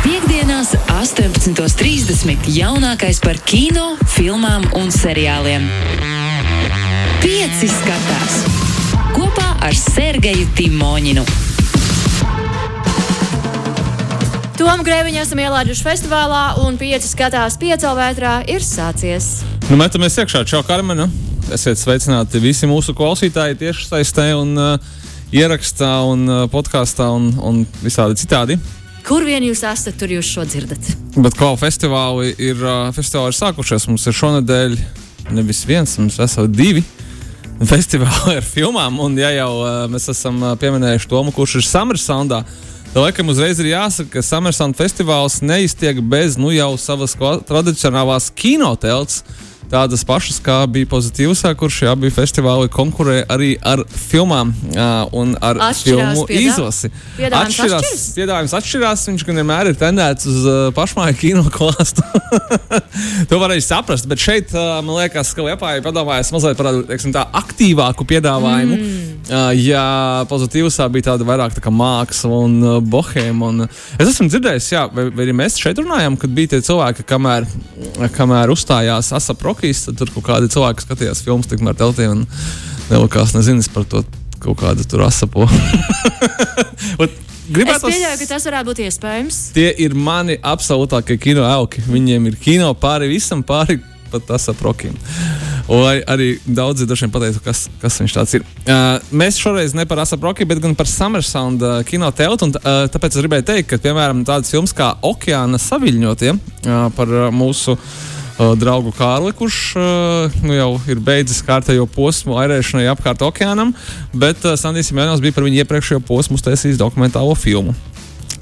Piektdienās, 18.30. jaunākais par kino, filmām un seriāliem. Pieci skatās kopā ar Sergeju Timoņinu. Tomu Grēviņu esam ielaiduši festivālā, un pieci skatās piecēlvētrā ir sācies. Nu, metamies iekšā, čau, Karmena. Esiet sveicināti visi mūsu klausītāji tieši saistē un uh, ierakstā un uh, podkāstā un, un visādi citādi. Kur vien jūs esat, tur jūs šo dzirdat. Bet kā festivāli ir, festivāli ir sākušies, mums ir šonadēļ nevis viens, mums veseli divi festivāli ar filmām. Un, ja jau mēs esam pieminējuši Tomu, kurš ir Summer Soundā, tad laikam uzreiz ir jāsaka, ka Sound festivāls neiztiek bez nu jau savas tradicionālās kinotelts tādas pašas, kā bija pozitīvs, kurš jā, bija festivāli konkurē arī ar filmām uh, un ar Atšķirās filmu piedā- izlasi. piedāvājums Atšķirās, atšķiras? piedāvājums atšķirās, viņš gan vienmēr ir tendēts uz uh, pašmāju kino klāstu. to varēja saprast, bet šeit, uh, man liekas, ka Liepāja padomājas mazliet par teiksim, tā aktīvāku piedāvājumu. Mm. Uh, ja pozitīvsā bija tāda vairāk tā kā māksla un uh, bohēma. Un, uh, es esmu dzirdējis, jā, vai, vai arī mēs šeit runājam, kad bija tie cilvēki, kamēr, kamēr uzstājās Asap Rokīs, tad tur kaut kādi cilvēki skatījās filmas tikmēr teltī un nelikās nezinis par to kaut kādu tur asapo. Ot, Es Gribētu pieļauju, ka tas varētu būt iespējams. Tie ir mani absolūtākie kino augi. Viņiem ir kino pāri visam, pāri pat tas aprokiem. Lai arī daudzi vien pateiktu, kas, kas viņš tāds ir. Uh, mēs šoreiz ne par Asaproki, bet gan par Summer Sound uh, kino teltu. Un, uh, tāpēc es gribēju teikt, ka, piemēram, tādas filmas kā Okeāna saviļņotie uh, par uh, mūsu uh, draugu Kārli, kurš uh, nu, jau ir beidzis kārtējo posmu airēšanai apkārt okeānam, bet uh, Sandijs Mēnesis bija par viņu iepriekšējo posmu uztaisījis dokumentālo filmu.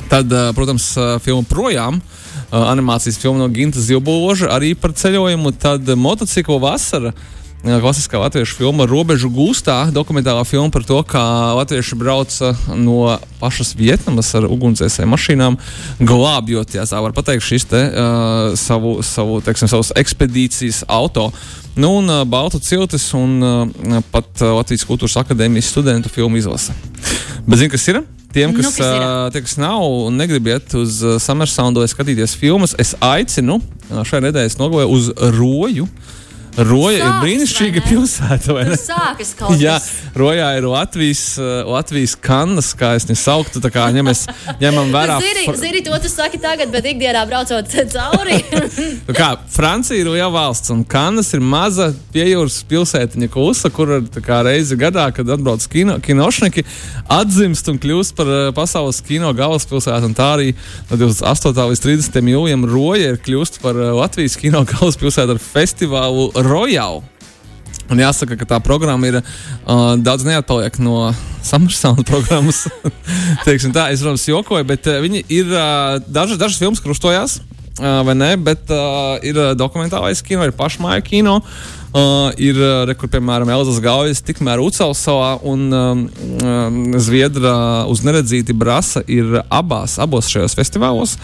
Tad, uh, protams, uh, filma projām. Uh, animācijas filma no Gintas Zilboža arī par ceļojumu. Tad uh, motociklu vasara. Uh, Klasiskā latviešu filma Robežu gūstā, dokumentālā filma par to, kā latvieši brauca no pašas Vietnamas ar ugunsdzēsēju mašīnām, glābjot, ja tā var pateikt, šīs te, uh, savu, savu, teiksim, savas ekspedīcijas auto. Nu, un uh, Baltu ciltis un uh, pat uh, Latvijas Kultūras Akadēmijas studentu filmu izlase. Bet zini, kas ir? Tiem, Nu, kas, kas ir? uh, tie, kas nav un negrib iet uz uh, Summer Sound vai skatīties filmas, es aicinu uh, šajā nedēļas nogalē uz Roju. Roja ir Sākas, brīnišķīga pilsēta, Tur ne? sākas kaut Jā, kas. Rojā ir Latvijas, uh, Latvijas kannas, kā es viņu sauktu. Kā ņem es, ņemam vērā. Zini, zini, to tu saki tagad, bet ikdienā braucot cauri. Nu Kā, Francija ir liela valsts, un Kanas ir maza piejūras pilsētiņa klusa, kur kā reizi gadā, kad atbrauc kino, kinošnieki, atzimst un kļūst par uh, pasaules kino galvaspilsētu. Un Tā arī no 28. līdz 30. jūlijam Roja ir kļūst par uh, Latvijas kino galvaspilsētu ar festivālu Royal. Un jāsaka, ka tā programma ir uh, daudz neatpaliek no Summersona programmas. Tā, es, protams, jokoju, bet uh, viņi ir uh, dažas, dažas filmas krustojās. Uh, vai ne? Bet uh, ir uh, dokumentālais kino, ir pašmāju kino. Uh, ir uh, rekur, piemēram, Elzas Gaujas, tikmēr Ucels salā un um, um, Zviedra uz neredzīti brasa ir abās, abos šajos festivālos.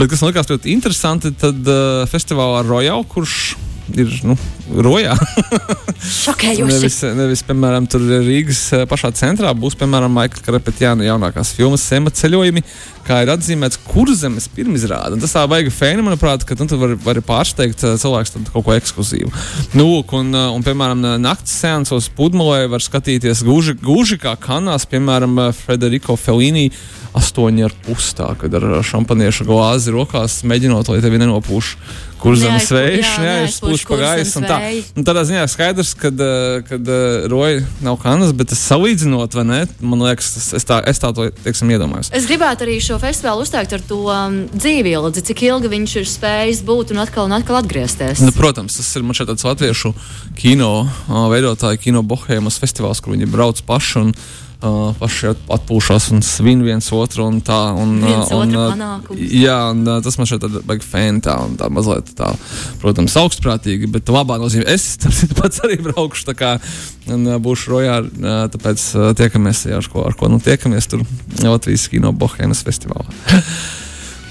Bet kas man likās ļoti interesanti, tad uh, festivālā Royal, kurš ir nu, Rojā. Šokējoši. Nevis, nevis, piemēram, tur Rīgas eh, pašā centrā būs, piemēram, Maika Karapetjāna jaunākās filmas Sema ceļojumi, kā ir atzīmēts kurzemes pirmizrāde. Un Tas tā vajag fēni, manuprāt, ka nu, tu vari, vari pārsteigt eh, cilvēks kaut ko ekskluzīvu. Nu, un, eh, un, piemēram, naktas seansos Pudmalē var skatīties gluži, gluži kā kanās, piemēram, Federico Fellini. Astoņi ar pusi tā, kad ar šampaniešu glāzi rokās mēģinot, lai tevi nenopūš kurzemes vējš, neaizpūš pa gaisu. un tā. Un tādā ziņā skaidrs, ka uh, roja nav kanas, bet es salīdzinot, vai ne, man liekas, tas, es, tā, es tā to teiksim, iedomājos. Es gribētu arī šo festivālu uzteikt ar to um, dzīvību, cik ilgi viņš ir spējis būt un atkal un atkal atgriezties. Nu, protams, tas ir man šeit tāds latviešu kino uh, veidotāju, kino bohēmas festivāls, kur viņi brauc paši un uh, paši at- atpūšas un svin viens otru. Un tā, un, Viens un, panākumus. Jā, un tas man šeit ir baigi fēni tā, un tā mazliet tā, protams, augstprātīgi, bet labā nozīmē. Es pats arī braukšu tā kā un būšu rojā, tāpēc tiekamies, jā, ar ko, ar ko nu tiekamies tur Latvijas kino bohēmas festivālā.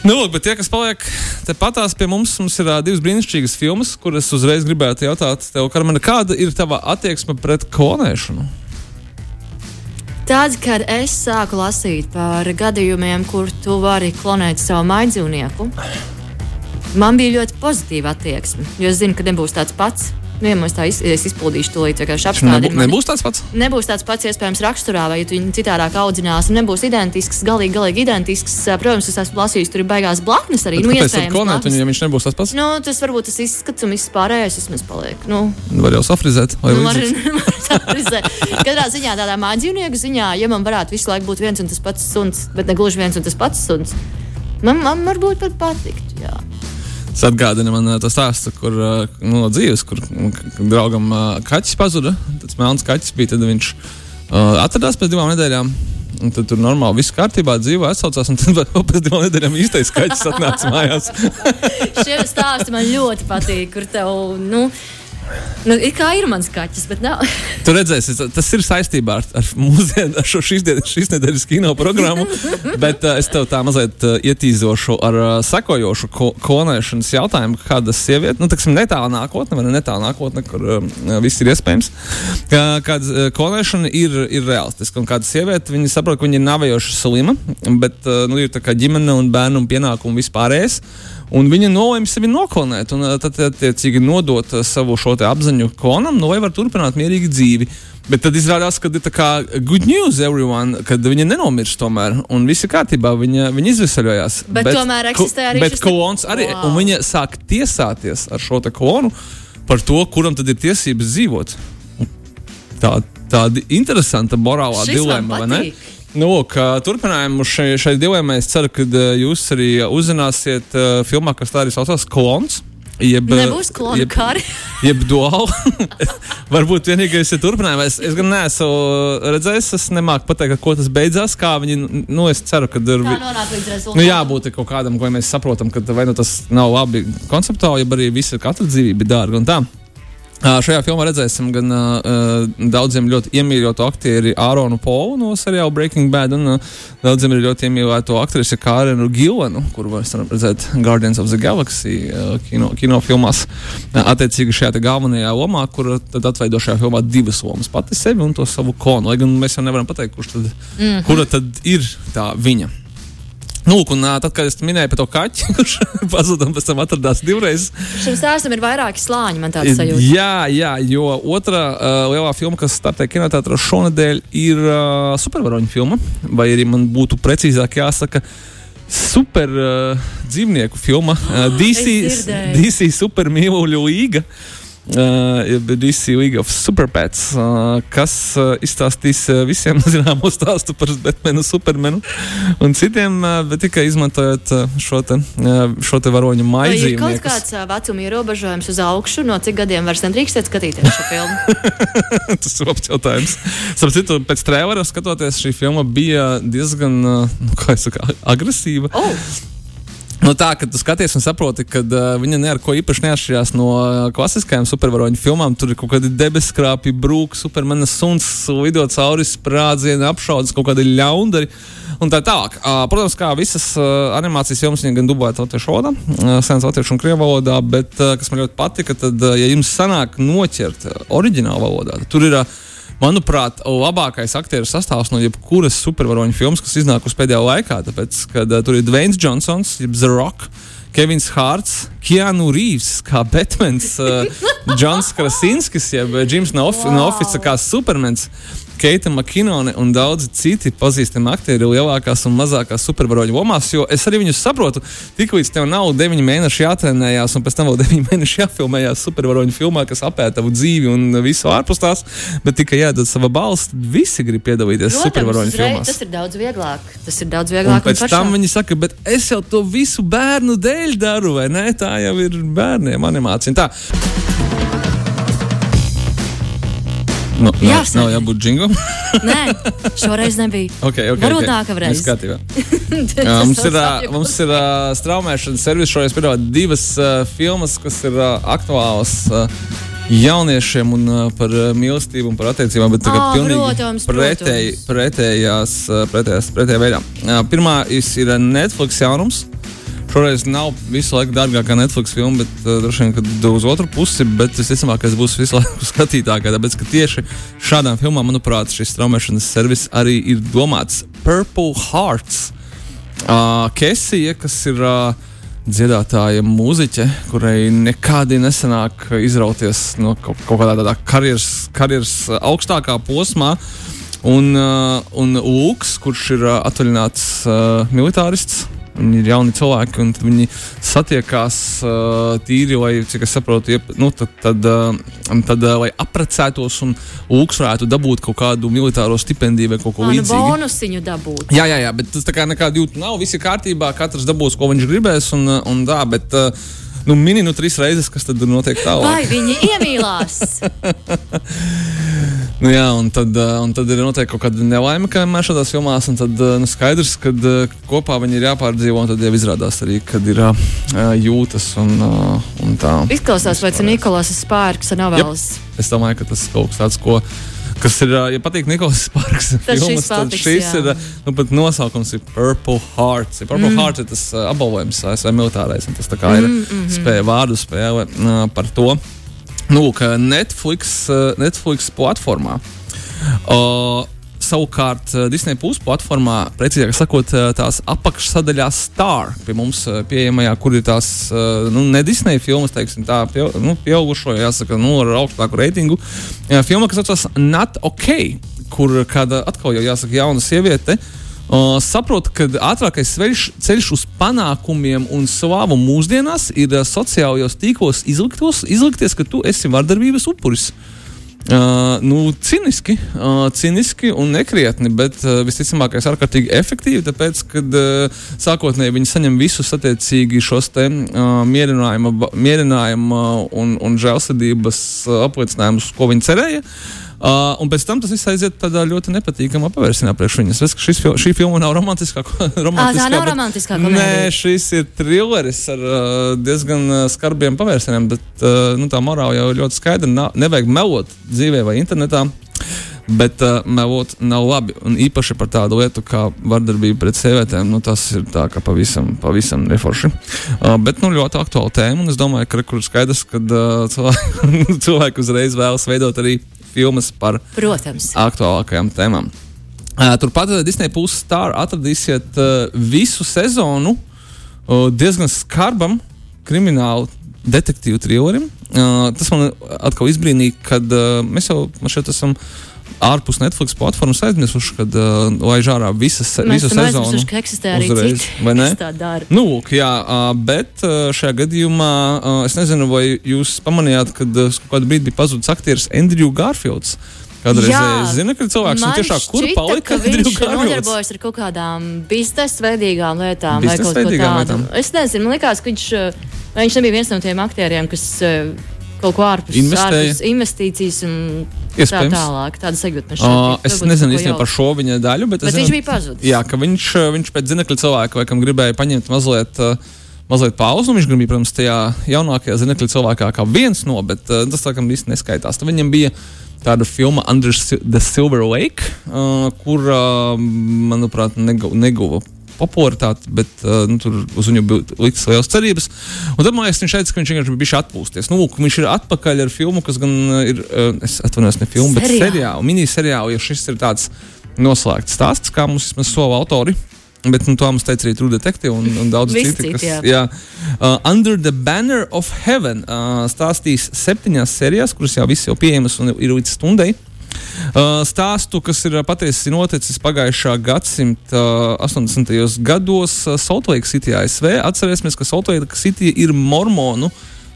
Nu, lūk, bet tie, kas paliek tepatās pie mums, mums ir uh, divas brīnišķīgas filmas, kuras uzreiz gribētu jautāt tev, Karmena, kāda ir tava attieksme pret klonēšanu? Tad, kad es sāku lasīt par gadījumiem, kur tu vari klonēt savu maidzīvnieku, man bija ļoti pozitīva attieksme. Jo es zinu, ka nebūs tāds pats. Vienmēr tā iz, es izpildīšu to līdz vienkārši Nebū, nebūs tāds pats. Nebūs tāds pats iespējams raksturā, vai ja tu viņu citādāk audzinās, nebūs identisks, galīgi, galīgi identisks. Protams, es esmu lasījis, tur ir baigās blaknes arī. Bet Nu, kāpēc tad klonēt viņu, ja viņš nebūs tas pats? Nu, tas varbūt tas izskats un viss pārējais vismaz paliek. Nu, Var jau safrizēt. vai nu, var, redzēt. Katrā ziņā tādā mājdzīvnieku ziņā, ja man varētu visu laiku būt viens un tas pats suns, bet ne gluži viens un tas pats suns, man, man varbūt pat patiktu. Jā. Tas atgādina man to stāstu, kur nu, no dzīves, kur draugam kaķis pazuda. Tas melns kaķis bija, tad viņš uh, atradās pēc divām nedēļām. Un tad tur normāli viss kārtībā, dzīvo atsaucās, un tad pēc divām nedēļām īstais kaķis atnāca mājās. Šie stāsti man ļoti patīk, kur tev, nu, nu ir kā ir mans kaķis, bet nav. Tu redzēsi, ta- tas ir saistībā ar, ar mūsdienu, ar šo šīs, dienas, šīs nedēļas kino programmu. Bet uh, es tev tā mazliet uh, ietīzošu ar uh, sekojošu ko, klonēšanas jautājumu, kāda sieviete, nu, teiksim, netālu nākotne, vai ne netālu nākotne, kur uh, viss ir iespējams. Kā, kāda uh, klonēšana ir, ir realistiska, un kāda sieviete, viņa saprot, ka viņa ir navējoša slima, bet uh, nu, ir tā kā ģimene un bērnu un pienākumu vispārējais. Un viņa nolēma sevi noklonēt, un uh, tad, attiecīgi, nodot uh, savu šo apziņu klonam, nu, lai var turpināt mierīgi dzīvi. Bet tad izrādās, ka ir tā kā good news everyone, kad viņa nenomirs tomēr, un viss ir kārtībā, viņa, viņa izvesaļojās. Bet tomēr eksistē arī Bet šis klons arī, Wow. un viņa sāk tiesāties ar šo klonu par to, kuram tad ir tiesības dzīvot. Tā, tāda interesanta morālā dilemma, vai ne? patīk. Nu, lūk, turpinājumu šai, šai dilemai es ceru, ka jūs arī uzzināsiet uh, filmā, kas tā arī saucās Klons. Jeb, Nebūs klonu jeb, kari. jeb duāli. Varbūt vienīgais ir turpinājums. Es, es gan neesmu redzējis, es nemāku pateikt, ko tas beidzās. Kā viņi, nu, es ceru, ka ir. Līdz rezultātam. Nu, jābūt ir kaut kādam, ko mēs saprotam, ka vai nu tas nav labi konceptuāli, ja arī visa katra dzīvība ir dārga un tā. Šajā filmā redzēsim gan uh, daudziem ļoti iemīļotu aktieri Āronu Polu no seriāla Breaking Bad, un uh, daudziem ir ļoti iemīļotu aktrisi Kārenu Gilanu, kuru varam redzēt Guardians of the Galaxy uh, kino, kinofilmās. Uh, attiecīgi šajā galvenajā lomā, kur tad atveido šajā filmā divas lomas - pati sevi un to savu konu. Lai gan mēs jau nevaram pateikt, kurš tad, mm -hmm. kura tad ir tā viņa. Lūk, un tad, kad es minēju par to kaķi, kurš pazuda un pēc tam atradās divreiz, Šim stāstam ir vairāki slāņi, man tāds sajūta. Jā, jā, jo otrā uh, lielā filma, kas startē kinoteātrā šonadēļ, ir uh, supervaroņu filma. Vai arī man būtu precīzāk jāsaka, super uh, dzīvnieku filma. Uh, DC, Es dzirdēju. DC supermīluļu līga. Uh, DC League of Superpets, uh, kas uh, izstāstīs visiem zināmo stāstu par Batmanu, Supermanu un citiem, bet tikai izmantojot šo, te, šo te varoņu Vai ir kaut kāds vecuma ierobežojums uz augšu, no cik gadiem vairs nedrīkstēt skatīties šo filmu? Tas ir labs jautājums. Starp citu, pēc trījuma skatoties, šī filma bija diezgan nu, kā es saku, agresīva. Oh, Nu, tā, ka tu skaties un saproti, ka uh, viņa neko īpaši neatšķirās no uh, klasiskajām supervaroņu filmām. Tur ir kaut kādi debeskrāpji, brūki, supermenas suns, lido cauri sprādzienu, apšaudas kaut kādi ļaundari. Un tā tālāk. Uh, protams, kā visas uh, animācijas filmas, viņa gan dubulēta latviešu valodā, uh, senas latviešu un krievu valodā, bet uh, kas man ļoti patika, tad, uh, ja jums sanāk noķert oriģinālu valodā, tad tur ir. Uh, Manuprāt, labākais aktieru sastāvs no jebkuras supervaroņu filmas, kas iznākusi pēdējā laikā. Tāpēc, kad uh, tur ir Dwayne Johnsons, jeb The Rock, Kevins Hārts, Keanu Reeves, kā Batmans, uh, Džons Krasinskis, jeb Jims no, Ofi- no Office, kā Supermans. Keita Makinone un daudzi citi pazīstami aktieri lielākās un mazākās supervaroņu lomās, jo es arī viņus saprotu. Tiklīdz tev nav 9 mēneši jātrenējās, un pēc tam vēl 9 mēneši jāfilmējās supervaroņu filmā, kas apēta tavu dzīvi un visu ārpus tās, bet tikai jādod sava balss, visi grib piedalīties supervaroņu filmās. tas ir daudz vieglāk. Tas ir daudz Un vieglāk. pēc tam viņi saka, bet es jau to visu bērnu dēļ daru, vai ne? Tā jau ir bērniem animācija. Tā. Nu, nav, Jāsaka. nav jābūt džingam. Nē, šoreiz nebija. okay, okay, Varbūt okay. nākamreiz. Jā, mums ir, ā, mums ir ā, straumēšanas servis. Šoreiz piedāvā divas uh, filmas, kas ir uh, aktuālas uh, jauniešiem un uh, par uh, mīlestību un par attiecībām, bet tagad Ā, pilnīgi protams, pretēji, protams. pretējās, uh, pretējās, pretējā veidā. Uh, pirmā ir uh, Netflix jaunums. Šoreiz nav visu laiku dārgākā Netflix filma, bet uh, droši vien, kad uz otru pusi, bet visticamākais būs visu laiku skatītākā. Tāpēc, ka tieši šādām filmām, manuprāt, šis straumēšanas servis arī ir domāts Purple Hearts. Uh, Kesija, kas ir uh, dziedātāja, mūziķe, kurai nekādi nesanāk izrauties no kaut, kaut kādā tādā karjeras, karjeras augstākā posmā. Un, uh, un Lūks, kurš ir uh, atvaļināts uh, militārists, Viņi ir jauni cilvēki, un viņi satiekās uh, tīri, lai, cik es saprotu, iep, nu, tad, tad, uh, tad uh, lai apprecētos un Lūks varētu dabūt kaut kādu militāro stipendiju vai kaut ko līdzīgu. bonusiņu dabūt. Jā, jā, jā, bet tas tā kā nekāda jūta nav. Viss ir kārtībā, katrs dabūs, ko viņš gribēs. Un, uh, un tā, bet, uh, nu, mini nu trīs reizes, kas tad notiek tālāk. Vai viņi iemīlās? Nu, jā, un tad, uh, un tad ir noteikti kaut kāda nelaime, kā vienmēr šādās filmās. un Tad uh, nu, skaidrs, ka uh, kopā viņi ir jāpārdzīvo, un tad jau izrādās arī, kad ir uh, jūtas un, uh, un tā. Izklausās pēc Nikolās Spārks novēles. Es domāju, ka tas ir kaut kas tāds, ko. Kas ir, ja patīk Nikolais Sparks, Tad šis filmas, tad patiks, šis jā. ir, nu, pat nosaukums ir Purple Hearts. Ja Purple mm. Hearts ir tas apbalvojums, ASV militārais, un tas tā kā ir Mm, mhm. spēja vārdu spēle uh, par to. Nu, Netflix, uh, Netflix platformā. Uh, Savukārt, uh, Disneja puses platformā, precīzāk sakot, tās apakšsadaļā Star pie mums pieejamajā, kur ir tās nu, ne Disneja filmas, teiksim, tā pie, nu, pieaugušo, jāsaka, nu, ar augstāku reitingu. Filma, kas saucas Not OK, kur kāda atkal jau jāsaka jauna sieviete. Uh, saprotu, ka ātrākais ceļš, ceļš uz panākumiem un slavu mūsdienās ir uh, sociālajos tīklos izliktos, izlikties, ka tu esi vardarbības upuris. Uh, nu, ciniski, uh, ciniski un nekrietni, bet uh, visticamākais ārkārtīgi efektīvi, tāpēc, ka uh, sākotnēji viņi saņem visus attiecīgi šos te uh, mierinājuma, mierinājuma un, un žēlsirdības uh, apliecinājumus, ko viņi cerēja. Uh, un pēc tam tas viss aiziet tādā ļoti nepatīkamā pavērsienā priekš viņas. Ka šis, šī filma nav romantiskā. romantiskā nav bet- romantiskā Nē, komēdija. šis ir trilleris ar uh, diezgan uh, skarbiem pavērsieniem, bet uh, nu, tā morāla jau ļoti skaidra. Nav, nevajag melot dzīvē vai internetā. Bet uh, melot nav labi. Un īpaši par tādu lietu kā vardarbība pret sievietēm, nu, tas ir tā kā pavisam, pavisam neforši. Uh, bet nu, ļoti aktuāla tēma. Un es domāju, ka tur ir skaidrs, ka uh, cilvēki, cilvēki uzreiz vēlas veidot arī filmas par Protams. aktuālākajām tēmām. Turpat Disneja puses stāra atradīsiet visu sezonu diezgan skarbam kriminālu detektīvu trillerim. Tas man atkal izbrīnīja, kad mēs jau šeit esam ārpus Netflix platformas aizmirsuši, kad uh, laiž ārā visas, Mēs visu sezonu. aizmirsuši, ka eksistē arī uzreiz, vai ne? Nu, lūk, jā, uh, bet uh, šajā gadījumā uh, es nezinu, vai jūs pamanījāt, kad uh, kādu brīdi bija pazudis aktieris Andrew Garfields. Kādreiz Jā, zina, ka cilvēks nu, Man tiešām kur palika Viņš nodarbojas ar kaut kādām biznesa veidīgām lietām vai kaut ko tādu. Es nezinu, man liekas, ka viņš, vai viņš nebija viens no tiem aktieriem, kas uh, kaut ko ārpus, ārpus investīcijas un tā Iespējams. tālāk. Tāda sajūta Uh, es nezinu īstenībā par šo viņa daļu, bet, Bet zinu, viņš bija pazudis. Jā, ka viņš, viņš pēc zinekļa cilvēka, vai kam gribēja paņemt mazliet. Uh, Mazliet pauzi, un viņš bija, protams, tajā jaunākajā zinekļa cilvēkā, kā viens no, bet uh, tas tā kā īsti neskaitās. Tad viņam bija tāda filma Under the Silver Lake, uh, kur, uh, manuprāt, negu, neguva popularitāti, bet uh, nu, tur uz viņu bija liktas liels cerības. Un tad man liekas, viņš teica, ka viņš vienkārši bija atpūsties. Nu, lūk, viņš ir atpakaļ ar filmu, kas gan uh, ir, uh, es atvainojos, ne filmu, bet Seriālu. seriālu, miniseriālu, jo šis ir tāds noslēgts stāsts, kā mums vismaz sola autori. Bet nu, to mums teica arī True Detective un, un daudz Kas, jā. jā. Uh, Under the Banner of Heaven uh, stāstīs septiņās sērijās, kuras jau visas jau pieejamas un ir līdz stundai. Uh, stāstu, kas ir uh, patiesi noticis pagājušā gadsimta uh, 80. gados uh, Saltlake City, ASV. Atcerēsimies, ka Saltlake City ir mormonu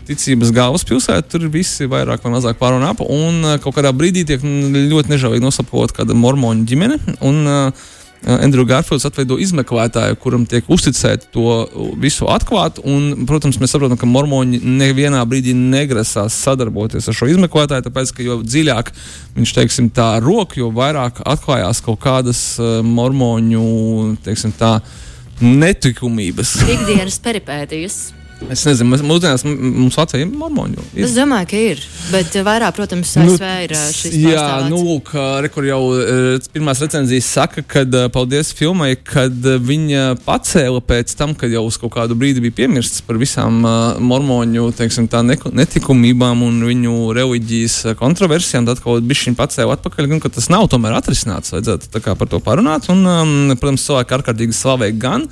ticības galvaspilsēta. Tur visi vairāk vai mazāk pāri un ap. Un uh, kaut kādā brīdī tiek ļoti nežēlīgi noslapkota kāda mormoņu ģimene. Un, uh, Andrew Garfields atveido izmeklētāju, kuram tiek uzticēta to visu atklāt. Un, protams, mēs saprotam, ka mormoņi nevienā brīdī negrasās sadarboties ar šo izmeklētāju, tāpēc, ka jo dziļāk viņš teiksim, tā rok, jo vairāk atklājās kaut kādas uh, mormoņu teiksim, tā, netikumības. Ikdienas peripētijas. Es nezinu, mūsdienās mums Latvijā ir mormoņu. Ir. Es domāju, ka ir. Bet vairāk, protams, Nu, ASV ir eh, šis Jā, nu, lūk, re, kur jau eh, pirmās recenzijas saka, ka paldies filmai, kad eh, viņa pacēla pēc tam, kad jau uz kaut kādu brīdi bija piemirsts par visām uh, mormoņu teiksim, netikumībām un viņu reliģijas kontroversijām. Tad kaut kā viņa pacēla atpakaļ, gan ka tas nav tomēr atrisināts. Vajadzētu kā par to parunāt. Un, um, protams, cilvēki ārkārtīgi slavēja gan.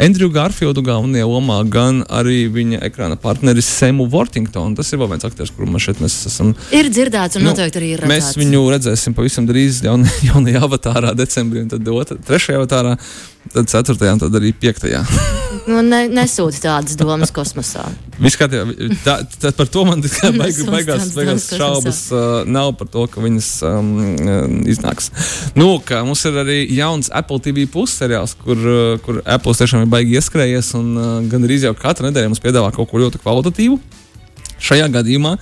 Andrew Garfieldu galvenajā lomā, gan arī viņa ekrāna partneris Semu Worthingtonu. Tas ir vēl viens aktieris, kuru mēs šeit mēs esam Ir dzirdēts, un Nu, noteikti arī ir redzēts. Mēs viņu redzēsim pavisam drīz jaun, jaunajā avatārā, decembrī, un tad otrā, trešajā avatārā, tad ceturtajā, un tad arī piektajā. Nu, ne, nesūti tādas domas kosmosā. Viss kārtībā. Tā, tā, par to man tikai baig, Nesūdz baigās, baigās šaubas uh, nav par to, ka viņas um, uh, iznāks. Nu, ka mums ir arī jauns Apple TV plus seriāls, kur, uh, kur Apple tiešām ir baigi ieskrējies, un uh, gan arī jau katru nedēļu mums piedāvā kaut ko ļoti kvalitatīvu. Šajā gadījumā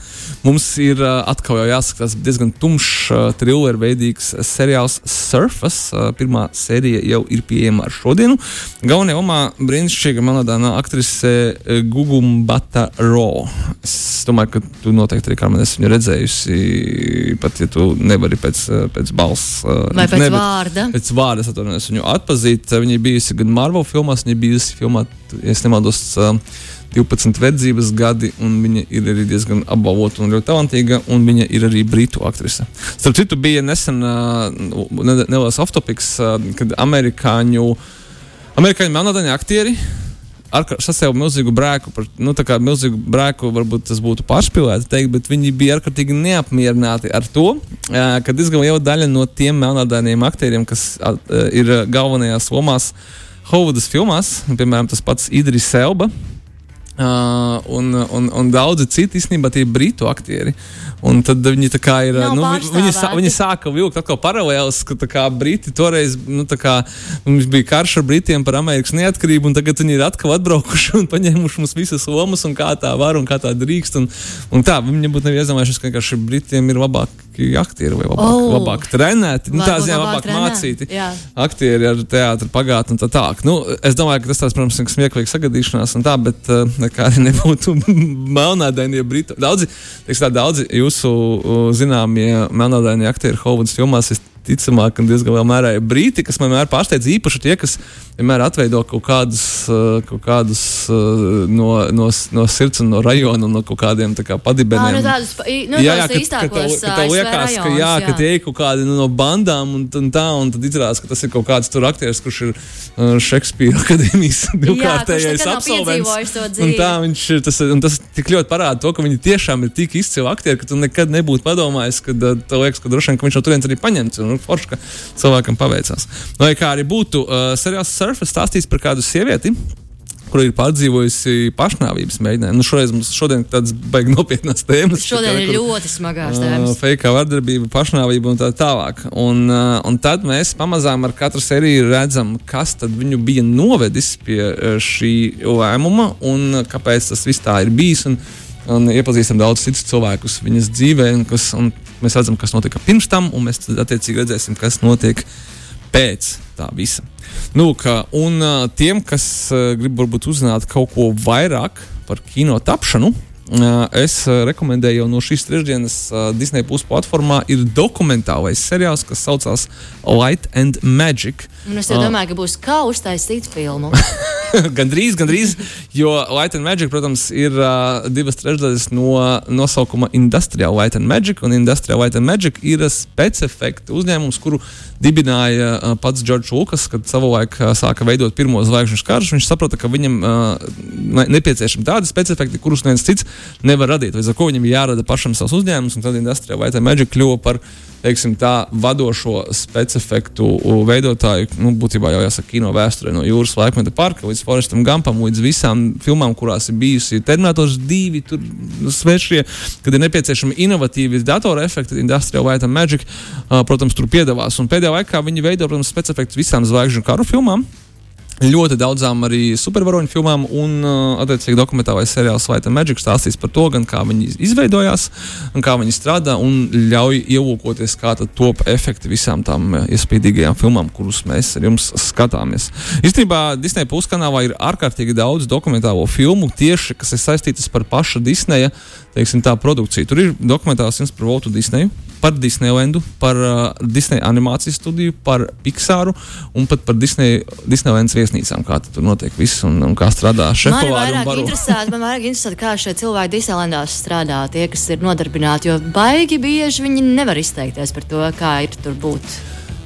mums ir atkal jāskatās diezgan tumšs, thriller veidīgs seriāls Surface. Pirmā sērija jau ir pieejama ar šodienu. Galvenajā lomā brīnišķīga melodāna aktrise Gugumbata Ro. Es domāju, ka tu noteikti arī Karmen esi viņu redzējusi, pat ja tu nevari pēc, pēc balss. Vai pēc ne, vārda? Pēc vārda es atvainojos viņu atpazīt. Viņa ir bijusi gan Marvel filmās, viņa ir bijusi filmā, ja es nemaldos, 12 verdzības gadi, un viņa ir arī diezgan apbalvota un ļoti talantīga, un viņa ir arī britu aktrise. Starp citu, bija nesen uh, ne- neliels off-topics, uh, kad amerikāņu, amerikāņu melnādaini aktieri ārkār- sasēja milzīgu brēku, par, nu, tā kā milzīgu brēku, varbūt tas būtu pārspīlēti teikt, bet viņi bija ārkārtīgi neapmierināti ar to, ā, ka diezgan liela daļa no tiem melnādainiem aktieriem, kas ā, ir ā, galvenajās lomās Hovudas filmās, piemēram, tas pats Idris Elba. Uh, un, un, un daudzi citi īstenībā tie ir britu aktieri. Un tad viņi tā kā ir. Nav Nu, vi- viņi, sā, viņi sāka vilkt paralēlus, ka kā briti toreiz nu, kā, mums bija karš ar britiem par Amerikas neatkarību, un tagad viņi ir atkal atbraukuši un paņēmuši mums visas lomas, un kā tā var un kā tā drīkst. Un, un tā, viņi būtu nevienmēr iedomājušies, ka vienkārši britiem ir labāki aktieri vai labāk, Oh. labāk trenēti. Nu, tā ziņā labāk labāk trenēti, mācīti jā. aktieri ar teātru pagātni un tā tālāk. Nu, es domāju, ka tas, tāds, protams, ir smieklīgs sagadīšanās un tā, bet uh, nekā nebūtu melnādainie briti. Daudzi, teiks, tā, daudzi jūsu uh, zināmie melnādainie aktieri Hovudas filmās. Ticamāk, un diezgan lielā mērā ir brīti, kas man vienmēr pārsteidz īpaši tie, kas vienmēr atveido kaut kādus, uh, kaut kādus uh, no, no, no sirds un no rajona no kaut kādiem tā kā padibeniem. nu, tādus, nu, jā, jā, ka, ka, tev, ka tev liekas, ka, rajonus, jā, ka tie ir kaut kādi nu, no bandām un, un tā, un tad izrādās, ka tas ir kaut kāds tur aktieris, kurš ir Šekspīra akadēmijas divkārtējais absolvents. Un tā viņš ir, tas, un tas tik ļoti parāda to, ka viņi tiešām ir tik izcili aktieri, ka tu nekad nebūtu padomājis, ka tev liekas, ka droši vien, ka viņš no turienes arī paņemts, un nu, forši, ka cilvēkam paveicās. Lai kā arī būtu, uh, seriāls Surface stāstīs par kādu sievieti, kur ir pārdzīvojusi pašnāvības mēģinājumu. Nu, šoreiz mums šodien tādas baigas nopietnas tēmas. Šodien ir ļoti smagās Uh, tēmas. Fake vardarbība, pašnāvība un tā tālāk. Un, uh, un tad mēs pamazām ar katru sēriju redzam, kas tad viņu bija novedis pie uh, šī lēmuma un kāpēc tas viss tā ir bijis. Un, un iepazīstam daudz citus cilvēkus viņas dzīvē, un, kas, un mēs redzam, kas notika pirms tam, un mēs attiecīgi redzēsim, kas notiek pēc tā visa. Nu, ka, un tiem, kas grib varbūt uzzināt kaut ko vairāk par kino tapšanu, es rekomendēju jau no šīs trešdienas Disney Plus platformā ir dokumentālais seriāls, kas saucās Light and Magic. Un es domāju, ka būs kā uztaisīt filmu. gandrīz, gandrīz, jo Light and Magic, protams, ir uh, divas trešdaļas no nosaukuma Industrial Light and Magic, un Industrial Light and Magic ir spēcefekta uzņēmums, kuru dibināja uh, pats Džordžs Lukas, kad savulaik uh, sāka veidot pirmo zvaigžņu karš. Viņš saprata, ka viņam uh, ne- nepieciešami tādi spēcefekti, kurus neviens cits nevar radīt. Līdz ar to viņam ir jārada pašam savs uzņēmums, un tad Industrial Light Magic kļuva par teiksim, tā, vadošo spēcefektu veidotāju, nu, būtībā jau jāsaka, kino vēsturē, no jūras laikmeta parka līdz Forestam Gampam, līdz visām filmām, kurās ir bijusi Terminators 2, tur svešie, kad ir nepieciešami inovatīvi datora efekti, Industrial Light Magic, protams, tur piedalās. Un pēdējā laikā viņi veido, protams, spēcefektus visām zvaigžņu karu filmām. Ļoti daudzām arī supervaroņu filmām, un, uh, attiecīgi, dokumentālais seriāls Light and Magic stāstīs par to, gan kā viņi izveidojās, kā viņi strādā, un ļauj ielūkoties, kā top efekti visām tām uh, iespējīgajām filmām, kurus mēs ar jums skatāmies. Īstenībā Disneja puskanālā ir ārkārtīgi daudz dokumentālo filmu, tieši kas ir saistītas par paša Disneja teiksim, produkciju. Tur ir dokumentāls par Voltu Disneju par Disneylandu, par uh, Disneja animācijas studiju, par Pixāru un pat par Disney, Disneylandas viesnīcām, kā tur notiek viss un, un kā strādā Man šefpavāri un vairāk interesē, man vairāk interesē, kā šie cilvēki Disneylandās strādā, tie, kas ir nodarbināti, jo baigi bieži viņi nevar izteikties par to, kā ir tur būt.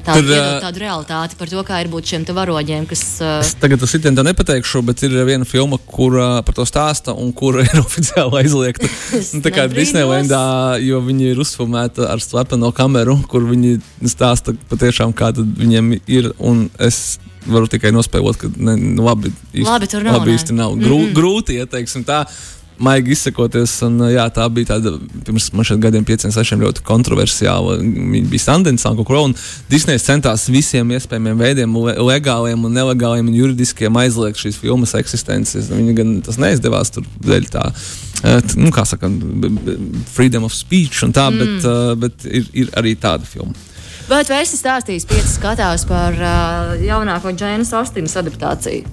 Tādu, Tur, iedot tādu realitāti par to, kā ir būt šiem te varoņiem, kas. Uh, Es tagad tas tā nepateikšu, bet ir viena filma, kur uh, par to stāsta un kur ir oficiāli aizliegta. Nu, tā kā. Disneylandā, jo viņi ir uzfilmēti ar slepeno kameru, kur viņi stāsta patiešām, kā tad viņiem ir. Un es varu tikai nospēlēt, ka ne, nu, labi, īsti, Labi, tur nav, labi īsti nav. Grū, Mhm. Grūti, ja teiksim tā. Maigi izsakoties, un jā, tā bija tāda pirms šeit gadiem, pieciem, sešiem ļoti kontroversiāla. Viņa bija Sandensā kaut kur, Disneja centās visiem iespējamiem veidiem, le legāliem un nelegāliem un juridiskiem aizliegt šīs filmas eksistences. Viņa gan tas neizdevās tur dēļ tā, t- nu, kā saka, freedom of speech un tā, mm. bet, uh, bet ir, ir arī tāda filma. Bet vai esi stāstījis piecas skatās par uh, jaunāko Džēnas Austinas adaptāciju?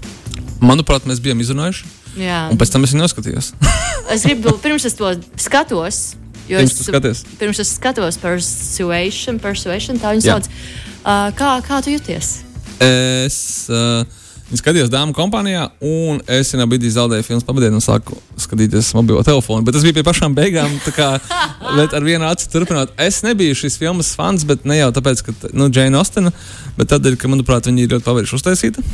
Manuprāt, mēs bijām izrunājuši, Jā, un pēc tam es viņu noskatījos. es gribu, pirms es to skatos. jo Pirms es- skaties? Pirms es skatos persuasion, persuasion tā viņa sauc. Uh, kā, kā tu jūties? Es uh, skatījos dāmu kompānijā, un es vienā brīdī zaudēju filmas pavadienu un sāku skatīties mobilo telefonu. Bet tas bija pie pašām beigām, kā bet ar vienu acu turpinot. Es nebiju šīs filmas fans, bet ne jau tāpēc, ka nu, Džeina Ostena, bet tādēļ, ka, manuprāt, viņa ir ļoti pavirši uztaisīta.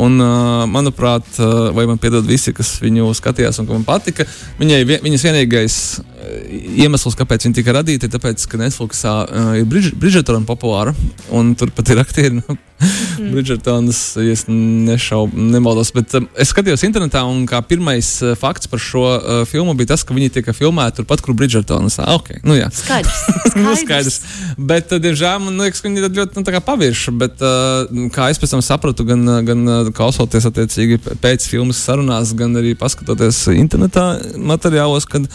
Un, uh, manuprāt, uh, vai man piedod visi, kas viņu skatījās un ka man patika, viņai viņas vienīgais iemesls, kāpēc viņa tika radīta, ir tas, ka Netflixā uh, ir Bridžetona populāra, un tur pat ir aktieri. No Bridžetonas, ja es nešaubu, nemaldos, bet um, es skatījos internetā, un kā pirmais uh, fakts par šo uh, filmu bija tas, ka viņi tika filmēti turpat, kur Bridžetonas. Ah, ok, nu jā. Skaidrs. Nu, skaidrs. Bet, uh, diemžēl, man liekas, ka viņi ir ļoti nu, pavirši. Bet, uh, kā es pēc tam sapratu, gan, uh, gan uh, klausoties attiecīgi pēc filmas sarunās, gan arī paskatoties internetā materiālos, kad,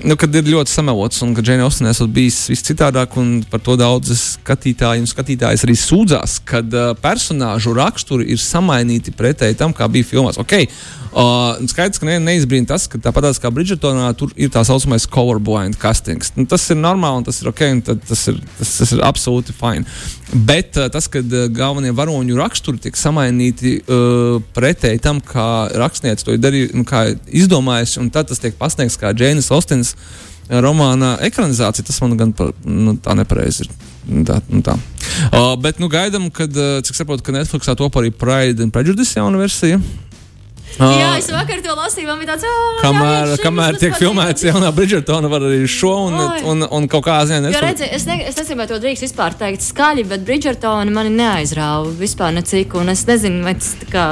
nu, kad ir ļoti samelots un ka Džēna Ostina esot bijis viss citādāk, un par to daudzi skatītāji un skatītājas arī sūdzās, kad uh, personāžu raksturi ir samainīti pretēji tam, kā bija filmās. Okay, Uh, skaidrs, ka ne, neizbrīna tas, ka tāpat kā Bridžetonā tur ir tā saucamais colorblind castings. Nu, tas ir normāli un tas ir ok, un tad tas ir, tas, tas ir absolūti fini. Bet uh, tas, kad uh, galvenie varoņu raksturi tiek samainīti uh, pretēji tam, kā rakstnieks to ir darījis, nu, kā izdomājis, un tad tas tiek pasniegts kā Džeinas Ostens romāna ekranizācija, tas man gan par, nu, tā nepareizi ir. Tā, nu tā. Uh, bet nu, gaidām, kad, uh, cik saprotu, ka Netflixā top arī Pride and Prejudice jauna versija. Uh, Jā, es vakar to lasīju, man bija tāds, oh, Kamēr, jāiet šim, kamēr tas tiek patīk." filmēts jaunā Bridžetona, var arī šo un, Oi. un, un kaut kā Jo, Netflix. redzi, es, ne, es nezinu, vai to drīkst vispār teikt skaļi, bet Bridžertona mani neaizrāva vispār necik. Un es nezinu, vai tas tā kā.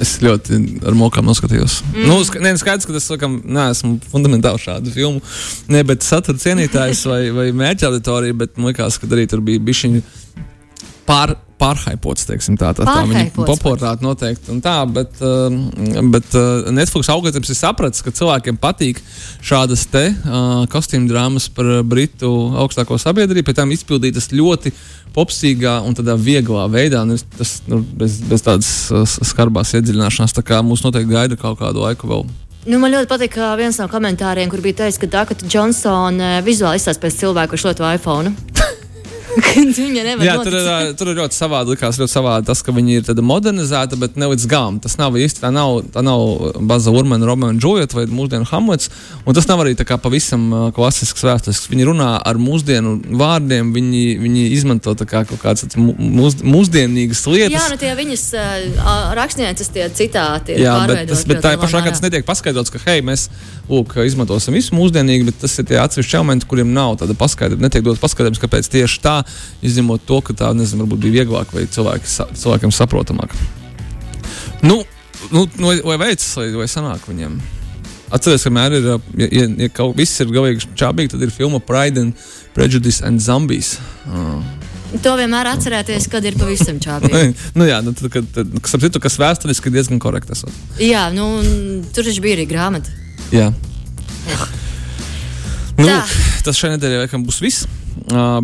Es ļoti ar mokām noskatījos. Mm. Nu, ska, ne, skaidrs, ka es sakam, neesmu fundamentāli šādu filmu, ne, bet satura cienītājs vai, vai mērķa auditorija, bet man liekas, ka arī tur bija bišķiņi pār. Pārhaipots, teiksim, tā tā, tā viņa popularitāte noteikti. un Tā, bet um, bet uh, Netflix algoritms ir sapratis, ka cilvēkiem patīk šādas te uh, kostīmu drāmas par britu augstāko sabiedrību, pēc tam izpildītas ļoti popsīgā un tādā vieglā veidā. es- Tas nu, bez, bez tādas uh, skarbās iedziļināšanās, tā kā mums noteikti gaida kaut kādu laiku vēl. Nu, man ļoti patīk viens no komentāriem, kur bija teicis, ka Dakota Džonsona vizuāli izstāsta pēc cilvēka, kurš lieto iPhone. Kad Viņa nevar Jā, tur ir, tur ir ļoti savādi. Likās ļoti savādi tas, ka viņi ir tāda modernizēta, bet ne līdz galam. Tas nav īsti tā nav, tā nav Baza Urmana, Romeo un Julieta vai mūsdienu Hamlets. Un tas nav arī tā kā pavisam klasisks vēsturisks. Viņi runā ar mūsdienu vārdiem, viņi, viņi izmanto tā kā kaut mu- mūs, mūsdienīgas lietas. Jā, nu tie viņas uh, rakstnieces tie citāti. ir Jā, bet, tas, bet tā lielā pašā mērā. tas netiek paskaidrots, ka hei, mēs lūk, izmantosim visu mūsdienīgi, bet tas ir tie atsevišķi elementi, kuriem nav tāda paskaidrojuma. Netiek dot paskaidrojums, kāpēc tieši tā, izņemot to, ka tā nezinu, varbūt bija vieglāk vai cilvēki, cilvēkiem saprotamāk. Nu, nu, nu, vai veicas, vai, vai sanāk viņiem? Atcerieties, ka vienmēr ir, ja, ja, ja kaut viss ir galīgi čābīgi, tad ir filma Pride and Prejudice and Zombies. Uh, To vienmēr atcerēties, kad ir pavisam čābīgi. nu, jā, nu, tad, kad, tad, kas, citu, kas vēsturiski diezgan korekti esot. Jā, nu, tur taču bija arī grāmata. Jā. Nu, Tā. tas šai nedēļai laikam būs viss,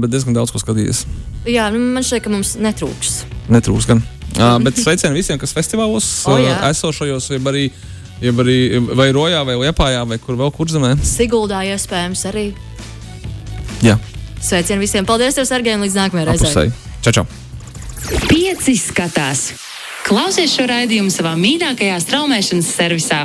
bet diezgan daudz ko skatījies. Jā, nu, man šķiet, ka mums netrūks. Netrūks gan. Uh, bet sveicieni visiem, kas festivālos O, uh, jā. esošajos, jeb arī, jeb arī vai Rojā, vai Liepājā, vai kur vēl kur zemē. Siguldā iespējams arī. Jā, Sveicieni visiem! Paldies, tev, Sergei, un līdz nākamajai reizei! Čau, čau! Pieci skatās! Klausies šo raidījumu savā mīļākajā straumēšanas servisā!